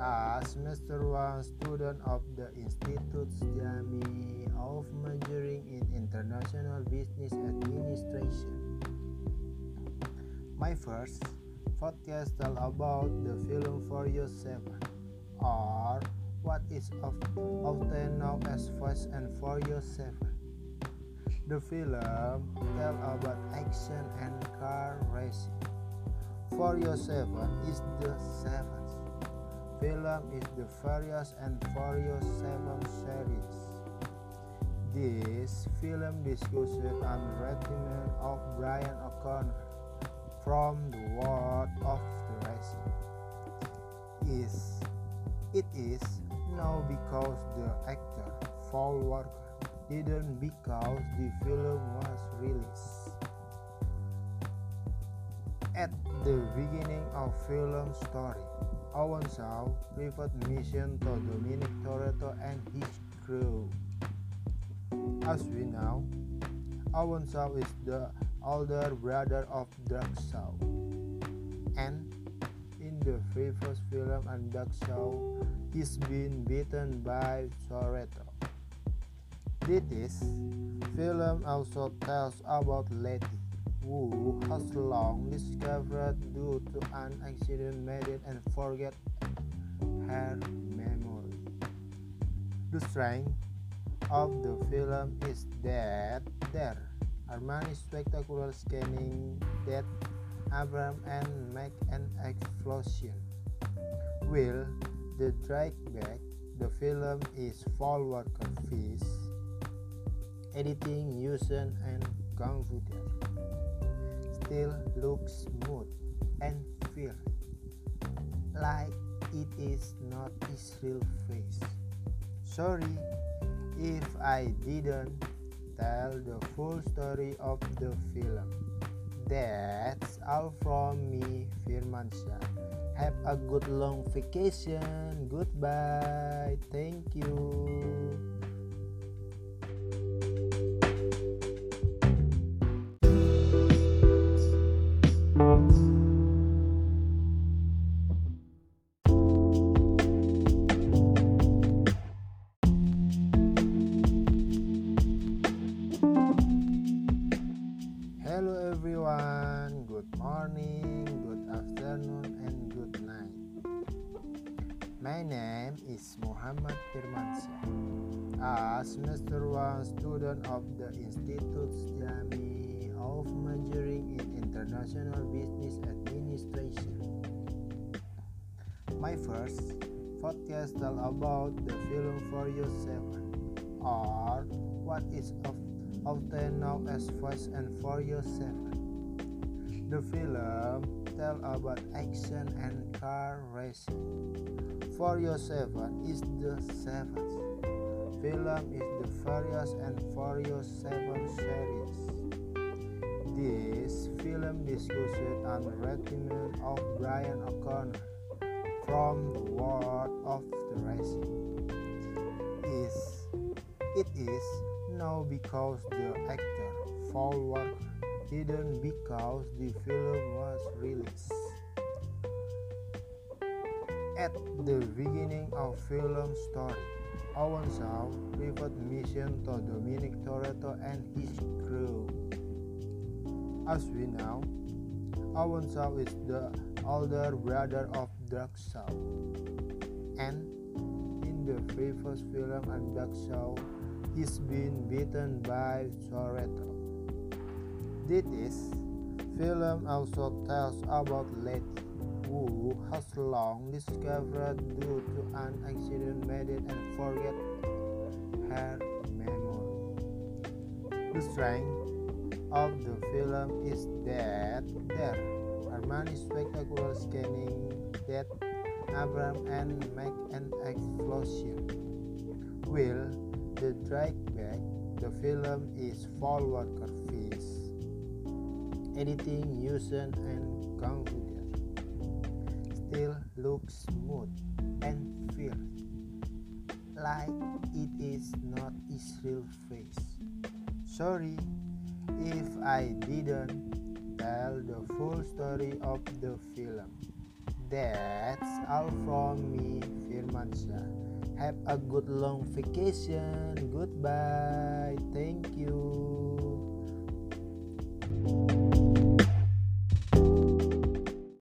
a semester 1 student of the Institute Jami of majoring in International Business Administration. My first podcast tell about the film Furious 7 or what is often known as Fast and Furious 7. The film tell about action and car Furious 7 is the seventh film is the Furious and Furious 7 series. This film discusses on retirement of Brian O'Connor from the world of the racing. Is it is now because the actor Paul Walker didn't because the film was released. At the beginning of film story, Owen Shaw private mission to Dominic Toretto and his crew. As we know, Owen Shaw is the older brother of Doug Shaw. And in the previous film and Doug Shaw is being beaten by Toretto. This film also tells about Letty who has long discovered due to an accident made it and forget her memory. The strength of the film is that there are many spectacular scanning that Abraham and make an explosion. Will the drag back the film is Paul Walker Fish, editing, using and computer still looks smooth and feel like it is not his real face. Sorry if I didn't tell the full story of the film. That's all from me, Firmansyah. Have a good long vacation. Goodbye. Thank you. Hello everyone, good morning, good afternoon, and good night. My name is Muhammad Firmansyah, a semester 1 student of the Institute Jami of majoring in International Business Administration. My first podcast tell about the film Furious 7 or what is of often known as Fast and Furious 7. The film tells about action and car racing. Furious 7 is the seventh film is the Furious and Furious 7 series. This film discusses on retirement of Brian O'Connor from the world of the racing. Is it is now because the actor Walker didn't because the film was released. At the beginning of film story, Owen Shaw private mission to Dominic Toretto and his crew. As we know, Owen Shaw is the older brother of Doug Shaw. And in the previous film and Doug Shaw is being beaten by Toretto. This film also tells about Letty, who has long discovered due to an accident made it and forget her memory. The strength of the film is that there are many spectacular scanning that Abraham and make an explosion. The back the film is Walker Fish, editing, using and computer still looks smooth and feel like it is not his real face. Sorry if I didn't tell the full story of the film. That's all from me, Firmansyah. Have a good long vacation. Goodbye. Thank you.